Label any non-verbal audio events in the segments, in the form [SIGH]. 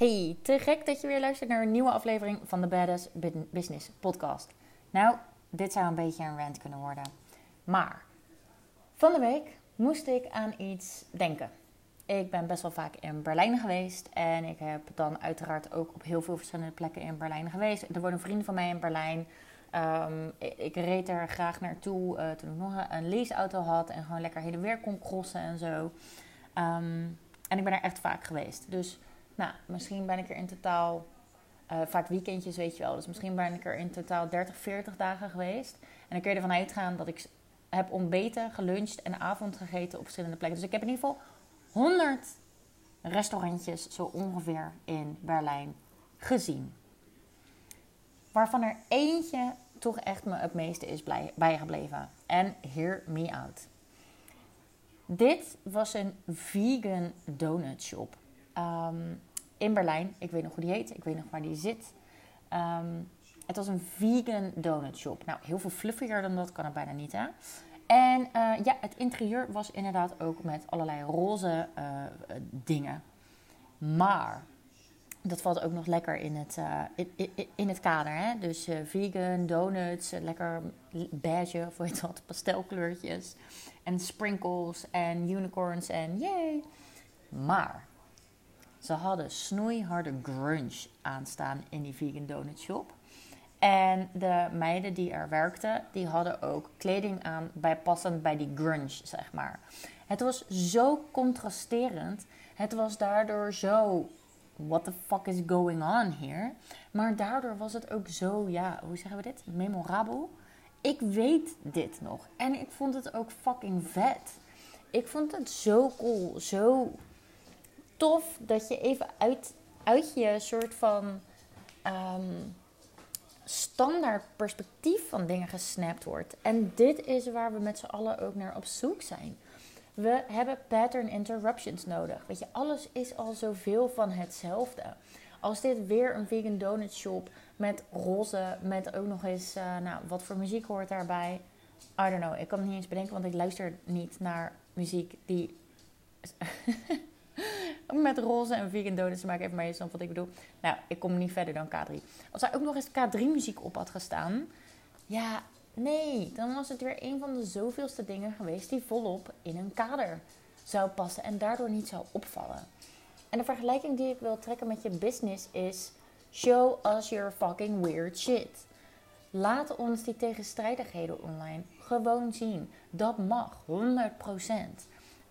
Hey, te gek dat je weer luistert naar een nieuwe aflevering van de Badass Business Podcast. Nou, dit zou een beetje een rant kunnen worden. Maar van de week moest ik aan iets denken. Ik ben best wel vaak in Berlijn geweest en ik heb dan uiteraard ook op heel veel verschillende plekken in Berlijn geweest. Er wonen vrienden van mij in Berlijn. Um, ik, reed er graag naartoe uh, toen ik nog een leaseauto had en gewoon lekker heen en weer kon crossen en zo. Um, en ik ben er echt vaak geweest. Dus nou, misschien ben ik er in totaal, uh, vaak weekendjes weet je wel. Dus misschien ben ik er in totaal 30, 40 dagen geweest. En dan kun je ervan uitgaan dat ik heb ontbeten, geluncht en avond gegeten op verschillende plekken. Dus ik heb in ieder geval 100 restaurantjes zo ongeveer in Berlijn gezien. Waarvan er eentje toch echt me het meeste is bijgebleven. En hear me out. Dit was een vegan donut shop. Um, in Berlijn. Ik weet nog hoe die heet. Ik weet nog waar die zit. Ehm, het was een vegan donut shop. Nou, heel veel fluffier dan dat kan het bijna niet, hè? En uh, ja, het interieur was inderdaad ook met allerlei roze uh, dingen. Maar dat valt ook nog lekker in het, uh, in, in, het kader. Hè? Dus vegan, donuts, lekker beige of heet dat, pastelkleurtjes. En sprinkles en unicorns en yay. Maar ze hadden snoeiharde grunge aanstaan in die vegan donut shop. En de meiden die er werkten, die hadden ook kleding aan bijpassend bij die grunge, zeg maar. Het was zo contrasterend. Het was daardoor zo, what the fuck is going on here? Maar daardoor was het ook zo, ja, hoe zeggen we dit? Memorabel. Ik weet dit nog. En ik vond het ook fucking vet. Ik vond het zo cool, zo tof dat je even uit, uit je soort van um, standaard perspectief van dingen gesnapt wordt. En dit is waar we met z'n allen ook naar op zoek zijn. We hebben pattern interruptions nodig. Weet je, alles is al zoveel van hetzelfde. Als dit weer een vegan donut shop met roze, met ook nog eens, uh, nou, wat voor muziek hoort daarbij? I don't know. Ik kan het niet eens bedenken, want ik luister niet naar muziek die [LAUGHS] met roze en vegan donuts te maken. Even maar eens wat ik bedoel. Nou, ik kom niet verder dan K3. Als hij ook nog eens K3 muziek op had gestaan. Ja, nee. Dan was het weer een van de zoveelste dingen geweest die volop in een kader zou passen. En daardoor niet zou opvallen. En de vergelijking die ik wil trekken met je business is... Show us your fucking weird shit. Laat ons die tegenstrijdigheden online gewoon zien. Dat mag, 100%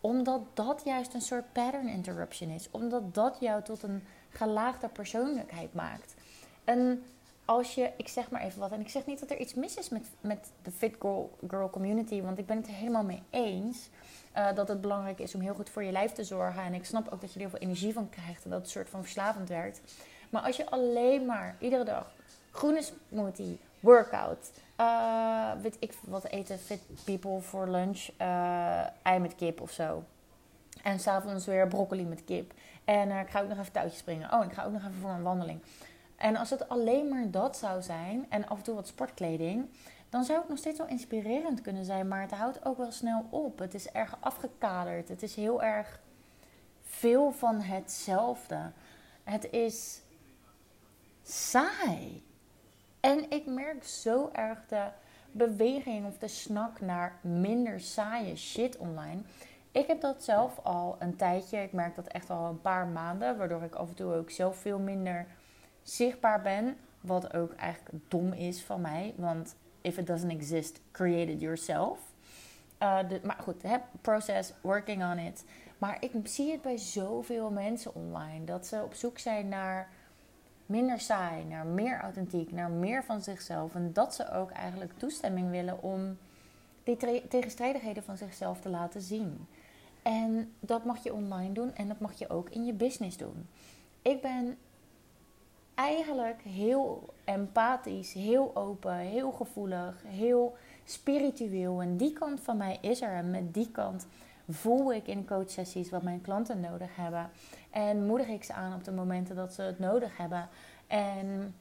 omdat dat juist een soort pattern interruption is. Omdat dat jou tot een gelaagde persoonlijkheid maakt. En als je, ik zeg maar even wat, en ik zeg niet dat er iets mis is met, met de fit girl, girl community, want ik ben het er helemaal mee eens. Uh, dat het belangrijk is om heel goed voor je lijf te zorgen. En ik snap ook dat je er heel veel energie van krijgt en dat het soort van verslavend werkt. Maar als je alleen maar iedere dag groene smoothie, workout, uh, weet ik wat eten fit people voor lunch. Uh, ei met kip of zo. En s'avonds weer broccoli met kip. En uh, ik ga ook nog even touwtjes springen. Oh, ik ga ook nog even voor een wandeling. En als het alleen maar dat zou zijn en af en toe wat sportkleding, dan zou het nog steeds wel inspirerend kunnen zijn. Maar het houdt ook wel snel op. Het is erg afgekaderd. Het is heel erg veel van hetzelfde. Het is saai. En ik merk zo erg de beweging of de snak naar minder saaie shit online. Ik heb dat zelf al een tijdje. Ik merk dat echt al een paar maanden. Waardoor ik af en toe ook zelf veel minder zichtbaar ben. Wat ook eigenlijk dom is van mij. Want if it doesn't exist, create it yourself. Uh, maar goed, heb process, working on it. Maar ik zie het bij zoveel mensen online. Dat ze op zoek zijn naar minder saai, naar meer authentiek, naar meer van zichzelf. En dat ze ook eigenlijk toestemming willen om die tegenstrijdigheden van zichzelf te laten zien. En dat mag je online doen en dat mag je ook in je business doen. Ik ben eigenlijk heel empathisch, heel open, heel gevoelig, heel spiritueel. En die kant van mij is er. En met die kant voel ik in coachsessies wat mijn klanten nodig hebben. En moedig ik ze aan op de momenten dat ze het nodig hebben. En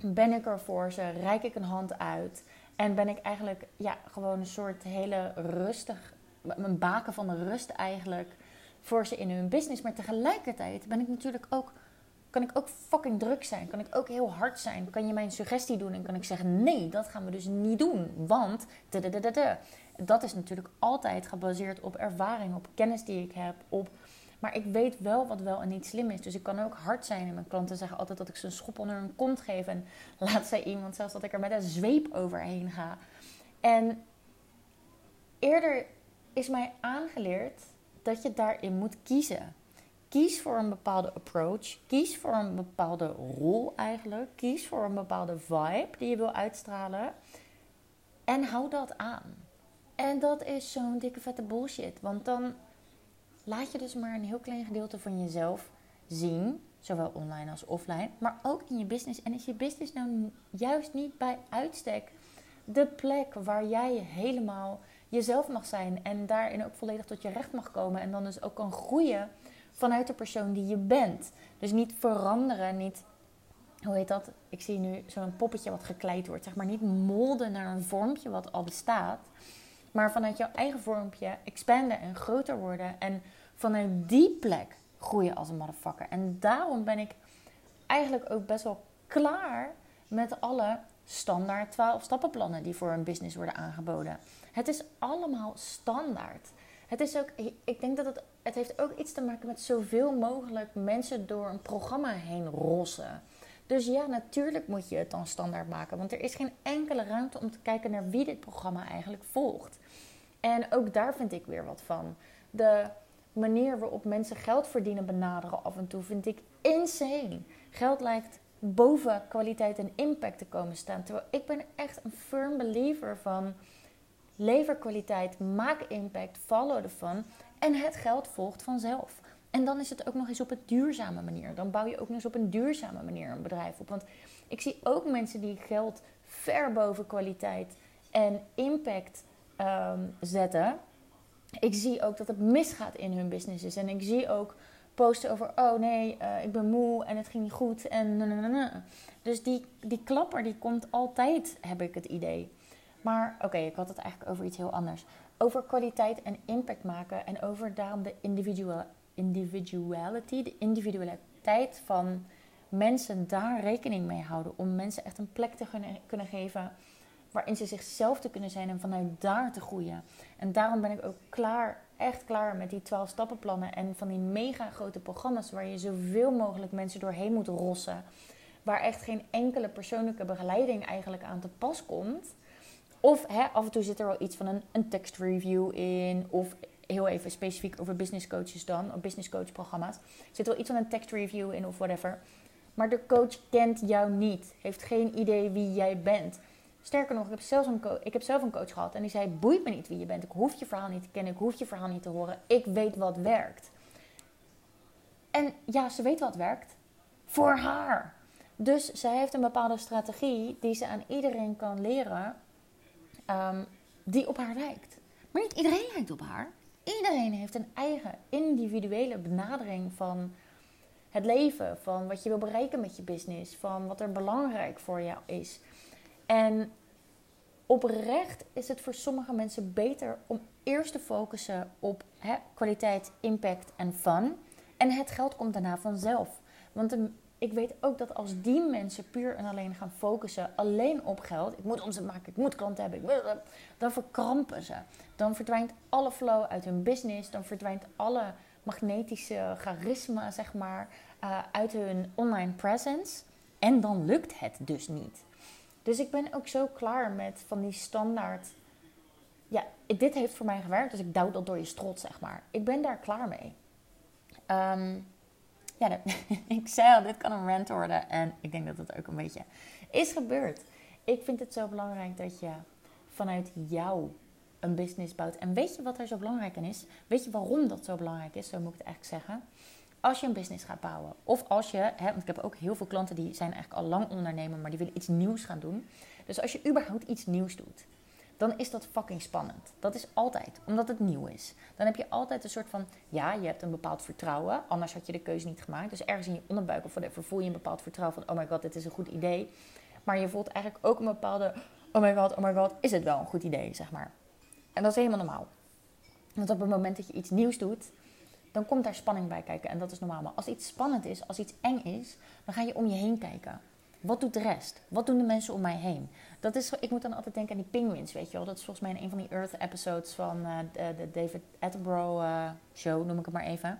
ben ik er voor ze, reik ik een hand uit. En ben ik eigenlijk ja, gewoon een soort hele rustig, een baken van de rust eigenlijk voor ze in hun business. Maar tegelijkertijd ben ik natuurlijk ook kan ik ook fucking druk zijn. Kan ik ook heel hard zijn. Kan je mij een suggestie doen en kan ik zeggen: nee, dat gaan we dus niet doen. Want. Dat is natuurlijk altijd gebaseerd op ervaring, op kennis die ik heb, op maar ik weet wel wat wel en niet slim is. Dus ik kan ook hard zijn. En mijn klanten zeggen altijd dat ik ze een schop onder hun kont geef. En [LAUGHS] laat zei iemand zelfs dat ik er met een zweep overheen ga. En eerder is mij aangeleerd dat je daarin moet kiezen. Kies voor een bepaalde approach. Kies voor een bepaalde rol eigenlijk. Kies voor een bepaalde vibe die je wil uitstralen. En hou dat aan. En dat is zo'n dikke vette bullshit. Want dan laat je dus maar een heel klein gedeelte van jezelf zien. Zowel online als offline. Maar ook in je business. En is je business nou juist niet bij uitstek de plek waar jij helemaal jezelf mag zijn. En daarin ook volledig tot je recht mag komen. En dan dus ook kan groeien vanuit de persoon die je bent. Dus niet veranderen, niet hoe heet dat? Ik zie nu zo'n poppetje wat gekleid wordt. Zeg maar niet molden naar een vormpje wat al bestaat. Maar vanuit jouw eigen vormpje expanden en groter worden. En vanuit die plek groeien als een motherfucker. En daarom ben ik eigenlijk ook best wel klaar met alle standaard 12 stappenplannen die voor een business worden aangeboden. Het is allemaal standaard. Het is ook, ik denk dat het, het heeft ook iets te maken met zoveel mogelijk mensen door een programma heen rossen. Dus ja, natuurlijk moet je het dan standaard maken. Want er is geen enkele ruimte om te kijken naar wie dit programma eigenlijk volgt. En ook daar vind ik weer wat van. De manier waarop mensen geld verdienen benaderen af en toe vind ik insane. Geld lijkt boven kwaliteit en impact te komen staan. Terwijl ik ben echt een firm believer van lever kwaliteit, maak impact, follow ervan en het geld volgt vanzelf. En dan is het ook nog eens op een duurzame manier. Dan bouw je ook nog eens op een duurzame manier een bedrijf op. Want ik zie ook mensen die geld ver boven kwaliteit en impact Ehm, zetten. Ik zie ook dat het misgaat in hun businesses. En ik zie ook posten over: oh nee, uh, ik ben moe en het ging niet goed. En Dus die, die klapper die komt altijd, heb ik het idee. Maar oké, ik had het eigenlijk over iets heel anders. Over kwaliteit en impact maken. En over daarom de individual, individuality, de individualiteit van mensen daar rekening mee houden. Om mensen echt een plek te kunnen, geven waarin ze zichzelf te kunnen zijn en vanuit daar te groeien. En daarom ben ik ook klaar, echt klaar met die 12 stappenplannen en van die mega grote programma's waar je zoveel mogelijk mensen doorheen moet rossen. Waar echt geen enkele persoonlijke begeleiding eigenlijk aan te pas komt. Of hè, af en toe zit er wel iets van een, een review in. Of heel even specifiek over business coaches dan, of business coach programma's. Zit er wel iets van een text review in of whatever. Maar de coach kent jou niet, heeft geen idee wie jij bent. Sterker nog, ik heb, zelfs een ik heb zelf een coach gehad en die zei: Boeit me niet wie je bent. Ik hoef je verhaal niet te kennen. Ik hoef je verhaal niet te horen. Ik weet wat werkt. En ja, ze weet wat werkt. Voor haar. Dus zij heeft een bepaalde strategie die ze aan iedereen kan leren, um, die op haar lijkt. Maar niet iedereen lijkt op haar. Iedereen heeft een eigen individuele benadering van het leven, van wat je wil bereiken met je business, van wat er belangrijk voor jou is. En oprecht is het voor sommige mensen beter om eerst te focussen op kwaliteit, impact en fun. En het geld komt daarna vanzelf. Want ik weet ook dat als die mensen puur en alleen gaan focussen alleen op geld, ik moet omzet maken, ik moet klanten hebben, ik dan verkrampen ze. Dan verdwijnt alle flow uit hun business, dan verdwijnt alle magnetische charisma, zeg maar, uh, uit hun online presence. En dan lukt het dus niet. Dus ik ben ook zo klaar met van die standaard. Ja, dit heeft voor mij gewerkt, dus ik douw dat door je strot, zeg maar. Ik ben daar klaar mee. Um, ja, [LAUGHS] ik zei al, dit kan een rant worden. En ik denk dat dat ook een beetje is gebeurd. Ik vind het zo belangrijk dat je vanuit jou een business bouwt. En weet je wat er zo belangrijk in is? Weet je waarom dat zo belangrijk is? Zo moet ik het eigenlijk zeggen als je een business gaat bouwen. Of als je, hè, want ik heb ook heel veel klanten die zijn eigenlijk al lang ondernemer, maar die willen iets nieuws gaan doen. Dus als je überhaupt iets nieuws doet, dan is dat fucking spannend. Dat is altijd, omdat het nieuw is. Dan heb je altijd een soort van, ja, je hebt een bepaald vertrouwen, anders had je de keuze niet gemaakt. Dus ergens in je onderbuik of whatever voel je een bepaald vertrouwen van, oh my god, dit is een goed idee. Maar je voelt eigenlijk ook een bepaalde, oh my god, oh my god, is het wel een goed idee, zeg maar. En dat is helemaal normaal. Want op het moment dat je iets nieuws doet, dan komt daar spanning bij kijken. En dat is normaal. Maar als iets spannend is, als iets eng is, dan ga je om je heen kijken. Wat doet de rest? Wat doen de mensen om mij heen? Dat is, ik moet dan altijd denken aan die penguins, weet je wel. Dat is volgens mij in een van die Earth-episodes van uh, de, David Attenborough uh, show, noem ik het maar even.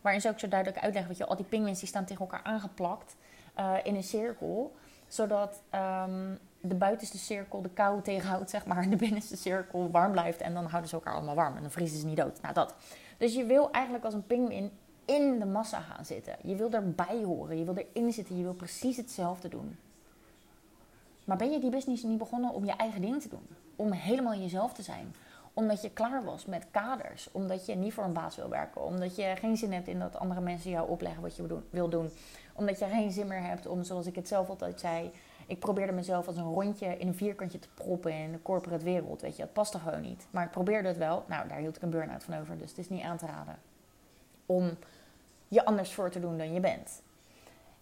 Waarin ze ook zo duidelijk uitleggen, weet je al die penguins die staan tegen elkaar aangeplakt uh, in een cirkel. Zodat um, de buitenste cirkel de kou tegenhoudt, zeg maar. En de binnenste cirkel warm blijft. En dan houden ze elkaar allemaal warm. En dan vriezen ze niet dood. Nou, dat. Dus je wil eigenlijk als een pinguïn in de massa gaan zitten. Je wil erbij horen. Je wil erin zitten. Je wil precies hetzelfde doen. Maar ben je die business niet begonnen om je eigen ding te doen? Om helemaal jezelf te zijn? Omdat je klaar was met kaders. Omdat je niet voor een baas wil werken. Omdat je geen zin hebt in dat andere mensen jou opleggen wat je wil doen. Omdat je geen zin meer hebt om, zoals ik het zelf altijd zei... Ik probeerde mezelf als een rondje in een vierkantje te proppen in de corporate wereld. Weet je, het past er gewoon niet. Maar ik probeerde het wel. Nou, daar hield ik een burn-out van over. Dus het is niet aan te raden. Om je anders voor te doen dan je bent.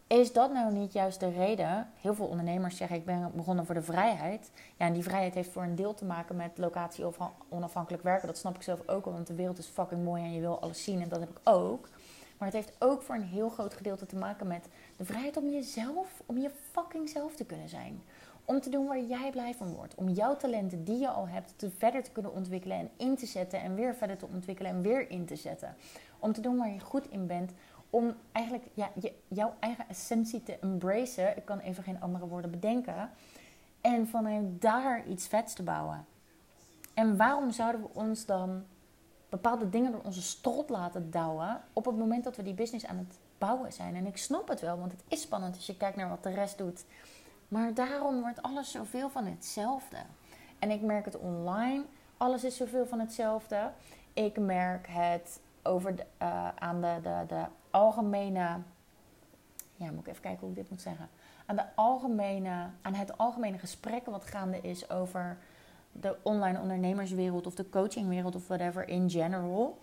Is dat nou niet juist de reden? Heel veel ondernemers zeggen: Ik ben begonnen voor de vrijheid. Ja, en die vrijheid heeft voor een deel te maken met locatie of onafhankelijk werken. Dat snap ik zelf ook al, want de wereld is fucking mooi en je wil alles zien. En dat heb ik ook. Maar het heeft ook voor een heel groot gedeelte te maken met de vrijheid om jezelf, om je fucking zelf te kunnen zijn. Om te doen waar jij blij van wordt. Om jouw talenten die je al hebt te verder te kunnen ontwikkelen en in te zetten. En weer verder te ontwikkelen en weer in te zetten. Om te doen waar je goed in bent. Om eigenlijk ja, je, jouw eigen essentie te embracen. Ik kan even geen andere woorden bedenken. En vanuit daar iets vets te bouwen. En waarom zouden we ons dan bepaalde dingen door onze strot laten douwen op het moment dat we die business aan het bouwen zijn. En ik snap het wel, want het is spannend als je kijkt naar wat de rest doet. Maar daarom wordt alles zoveel van hetzelfde. En ik merk het online, alles is zoveel van hetzelfde. Ik merk het over de, uh, aan de, de, de algemene. Ja, moet ik even kijken hoe ik dit moet zeggen. Aan, de algemene, aan het algemene gesprek wat gaande is over de online ondernemerswereld of de coachingwereld of whatever in general.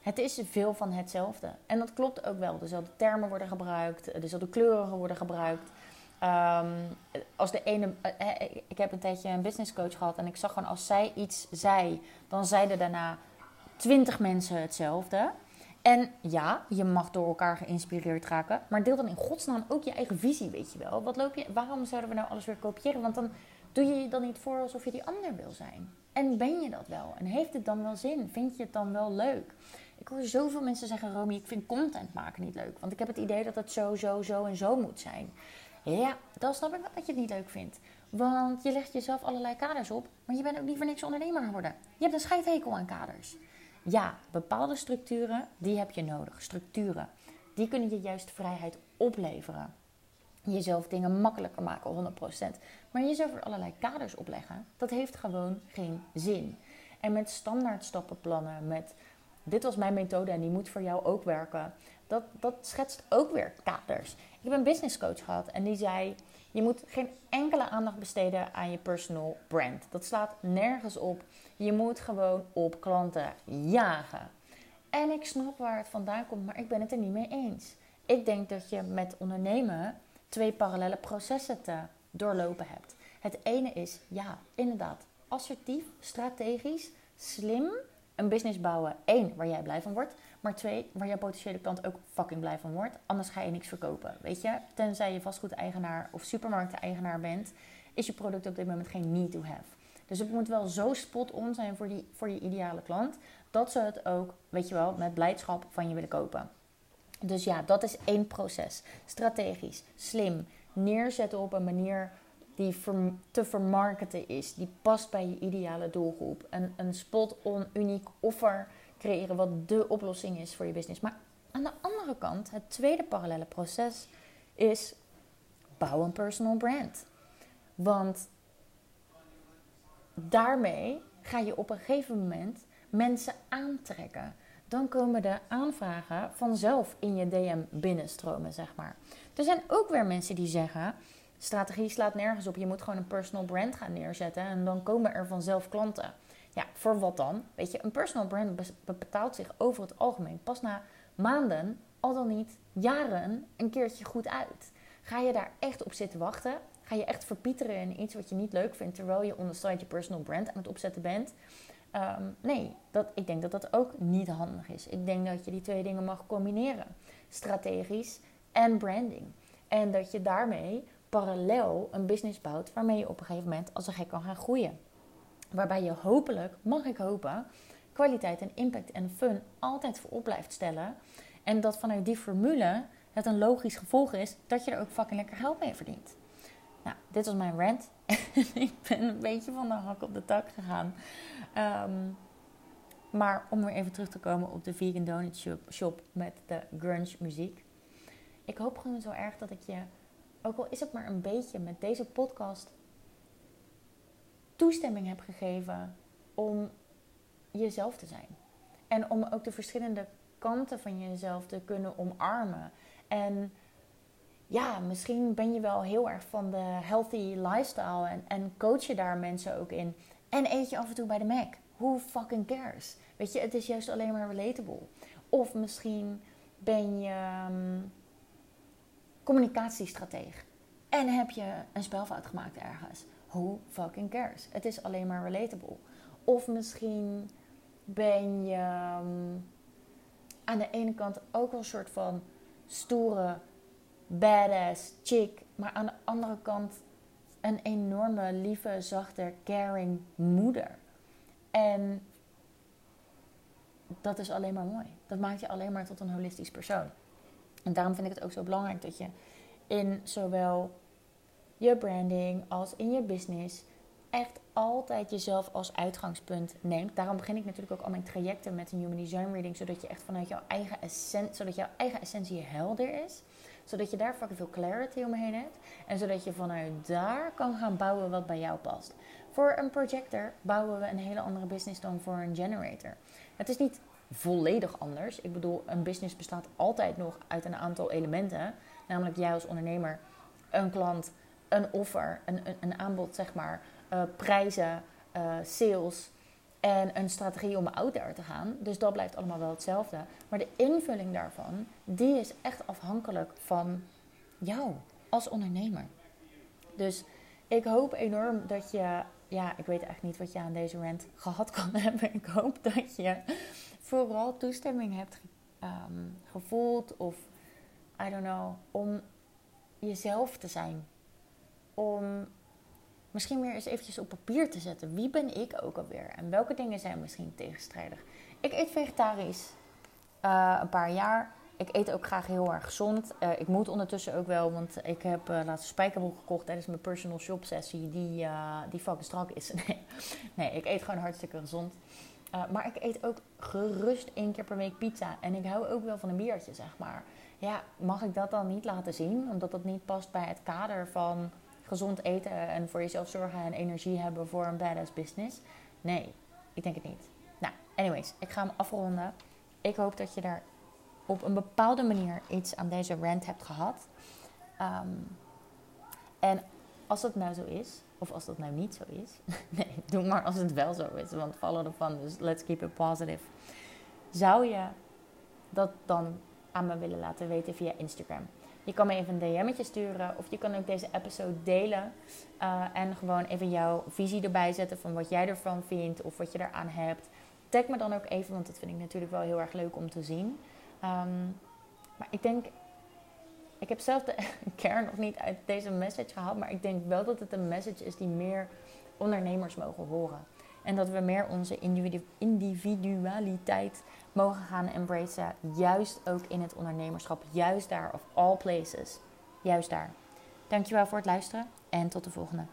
Het is veel van hetzelfde. En dat klopt ook wel. Dezelfde termen worden gebruikt, dezelfde kleuren worden gebruikt. Um, als de ene, eh, eh, ik heb een tijdje een business coach gehad en ik zag gewoon als zij iets zei, dan zeiden daarna twintig mensen hetzelfde. En ja, je mag door elkaar geïnspireerd raken, maar deel dan in godsnaam ook je eigen visie, weet je wel. Wat loop je, waarom zouden we nou alles weer kopiëren? Want dan doe je je dan niet voor alsof je die ander wil zijn. En ben je dat wel? En heeft het dan wel zin? Vind je het dan wel leuk? Ik hoor zoveel mensen zeggen, Romy, ik vind content maken niet leuk. Want ik heb het idee dat het zo, zo, zo en zo moet zijn. Ja, dan snap ik wel dat je het niet leuk vindt. Want je legt jezelf allerlei kaders op, maar je bent ook niet voor niks ondernemer geworden. Je hebt een scheidhekel aan kaders. Ja, bepaalde structuren, die heb je nodig. Structuren, die kunnen je juist vrijheid opleveren. Jezelf dingen makkelijker maken, 100%. Maar jezelf er allerlei kaders opleggen, dat heeft gewoon geen zin. En met standaard stappenplannen, met dit was mijn methode en die moet voor jou ook werken. Dat, dat schetst ook weer kaders. Ik heb een business coach gehad en die zei: Je moet geen enkele aandacht besteden aan je personal brand. Dat slaat nergens op. Je moet gewoon op klanten jagen. En ik snap waar het vandaan komt, maar ik ben het er niet mee eens. Ik denk dat je met ondernemen twee parallele processen te doorlopen hebt. Het ene is, ja, inderdaad, assertief, strategisch, slim een business bouwen. Eén, waar jij blij van wordt. Maar twee, waar jouw potentiële klant ook fucking blij van wordt. Anders ga je niks verkopen. Weet je, tenzij je vastgoedeigenaar of supermarkteigenaar bent, is je product op dit moment geen need to have. Dus het moet wel zo spot-on zijn voor, die, voor je ideale klant, dat ze het ook, weet je wel, met blijdschap van je willen kopen. Dus ja, dat is één proces. Strategisch, slim, neerzetten op een manier die te vermarkten is, die past bij je ideale doelgroep. Een, een spot-on uniek offer creëren wat de oplossing is voor je business. Maar aan de andere kant, het tweede parallele proces is bouw een personal brand. Want daarmee ga je op een gegeven moment mensen aantrekken. Dan komen de aanvragen vanzelf in je DM binnenstromen, zeg maar. Er zijn ook weer mensen die zeggen: strategie slaat nergens op. Je moet gewoon een personal brand gaan neerzetten en dan komen er vanzelf klanten. Ja, voor wat dan? Weet je, een personal brand betaalt zich over het algemeen pas na maanden, al dan niet jaren, een keertje goed uit. Ga je daar echt op zitten wachten? Ga je echt verpieteren in iets wat je niet leuk vindt terwijl je onderside je personal brand aan het opzetten bent? Ehm, nee, dat, ik denk dat dat ook niet handig is. Ik denk dat je die twee dingen mag combineren: strategisch en branding. En dat je daarmee parallel een business bouwt waarmee je op een gegeven moment als een gek kan gaan groeien. Waarbij je hopelijk, mag ik hopen, kwaliteit en impact en fun altijd voorop blijft stellen. En dat vanuit die formule het een logisch gevolg is dat je er ook fucking lekker geld mee verdient. Nou, dit was mijn rant. [LAUGHS] ik ben een beetje van de hak op de tak gegaan. Ehm, maar om weer even terug te komen op de Vegan Donut shop, shop met de grunge muziek. Ik hoop gewoon zo erg dat ik je, ook al is het maar een beetje, met deze podcast toestemming heb gegeven om jezelf te zijn. En om ook de verschillende kanten van jezelf te kunnen omarmen. En ja, misschien ben je wel heel erg van de healthy lifestyle en, en coach je daar mensen ook in. En eet je af en toe bij de Mac. Who fucking cares? Weet je, het is juist alleen maar relatable. Of misschien ben je um, communicatiestrateeg en heb je een spelfout gemaakt ergens. Who fucking cares? Het is alleen maar relatable. Of misschien ben je um, aan de ene kant ook wel een soort van stoere, badass chick. Maar aan de andere kant een enorme, lieve, zachte, caring moeder. En dat is alleen maar mooi. Dat maakt je alleen maar tot een holistisch persoon. En daarom vind ik het ook zo belangrijk dat je in zowel je branding als in je business echt altijd jezelf als uitgangspunt neemt. Daarom begin ik natuurlijk ook al mijn trajecten met een Human Design Reading, zodat je echt vanuit jouw eigen essentie, zodat jouw eigen essentie helder is, zodat je daar fucking veel clarity omheen hebt en zodat je vanuit daar kan gaan bouwen wat bij jou past. Voor een projector bouwen we een hele andere business dan voor een generator. Het is niet volledig anders. Ik bedoel, een business bestaat altijd nog uit een aantal elementen, namelijk jij als ondernemer, een klant, een offer, een, een, een aanbod zeg maar uh, prijzen, uh, sales en een strategie om out there te gaan. Dus dat blijft allemaal wel hetzelfde. Maar de invulling daarvan, die is echt afhankelijk van jou als ondernemer. Dus ik hoop enorm dat je, ja, ik weet echt niet wat je aan deze rant gehad kan [LAUGHS] hebben. Ik hoop dat je vooral toestemming hebt um, gevoeld of, I don't know, om jezelf te zijn. Om misschien weer eens eventjes op papier te zetten. Wie ben ik ook alweer? En welke dingen zijn misschien tegenstrijdig? Ik eet vegetarisch uh, een paar jaar. Ik eet ook graag heel erg gezond. Uh, ik moet ondertussen ook wel, want ik heb uh, laatst spijkerbroek gekocht tijdens mijn personal shop sessie. Die, die fucking strak is. [LAUGHS] nee. nee, ik eet gewoon hartstikke gezond. Maar ik eet ook gerust één keer per week pizza. En ik hou ook wel van een biertje, zeg maar. Ja, mag ik dat dan niet laten zien? Omdat dat niet past bij het kader van gezond eten en voor jezelf zorgen en energie hebben voor een badass business? Nee, ik denk het niet. Nou, anyways, ik ga hem afronden. Ik hoop dat je daar op een bepaalde manier iets aan deze rant hebt gehad. Um, en als dat nou zo is, of als dat nou niet zo is, [LAUGHS] nee, doe maar als het wel zo is, want follow ervan, dus let's keep it positive. Zou je dat dan aan me willen laten weten via Instagram? Je kan me even een DM'tje sturen of je kan ook deze episode delen. Uh, en gewoon even jouw visie erbij zetten van wat jij ervan vindt of wat je eraan hebt. Tag me dan ook even, want dat vind ik natuurlijk wel heel erg leuk om te zien. Um, maar ik denk, ik heb zelf de [LAUGHS] kern nog niet uit deze message gehaald, maar ik denk wel dat het een message is die meer ondernemers mogen horen. En dat we meer onze individualiteit mogen gaan embracen. Juist ook in het ondernemerschap. Juist daar, of all places. Juist daar. Dankjewel voor het luisteren en tot de volgende.